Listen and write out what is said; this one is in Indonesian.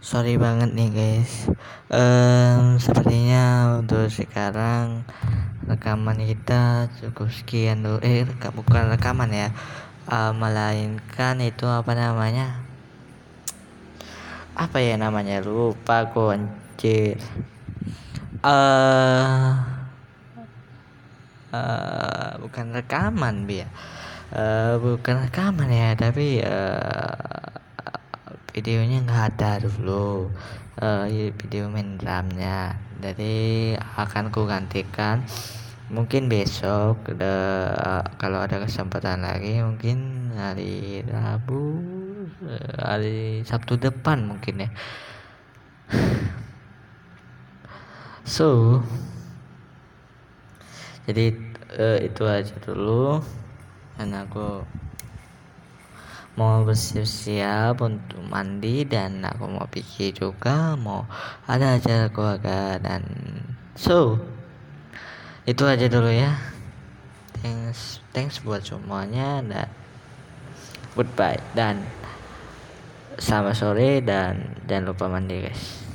sorry banget nih guys. Um, sepertinya untuk sekarang rekaman kita cukup sekian dulu. Eh bukan rekaman ya. Uh, melainkan itu apa namanya? Apa ya namanya? Lupa aku anjir. Uh, uh, bukan rekaman biar uh, bukan rekaman ya tapi uh, videonya nggak ada dulu uh, video main drumnya. Jadi akan ku gantikan. Mungkin besok the, uh, kalau ada kesempatan lagi mungkin hari Rabu uh, hari Sabtu depan mungkin ya. So jadi uh, itu aja dulu. Dan aku mau bersiap-siap untuk mandi dan aku mau pikir juga mau ada acara keluarga dan so itu aja dulu ya. Thanks thanks buat semuanya dan goodbye dan selamat sore dan jangan lupa mandi guys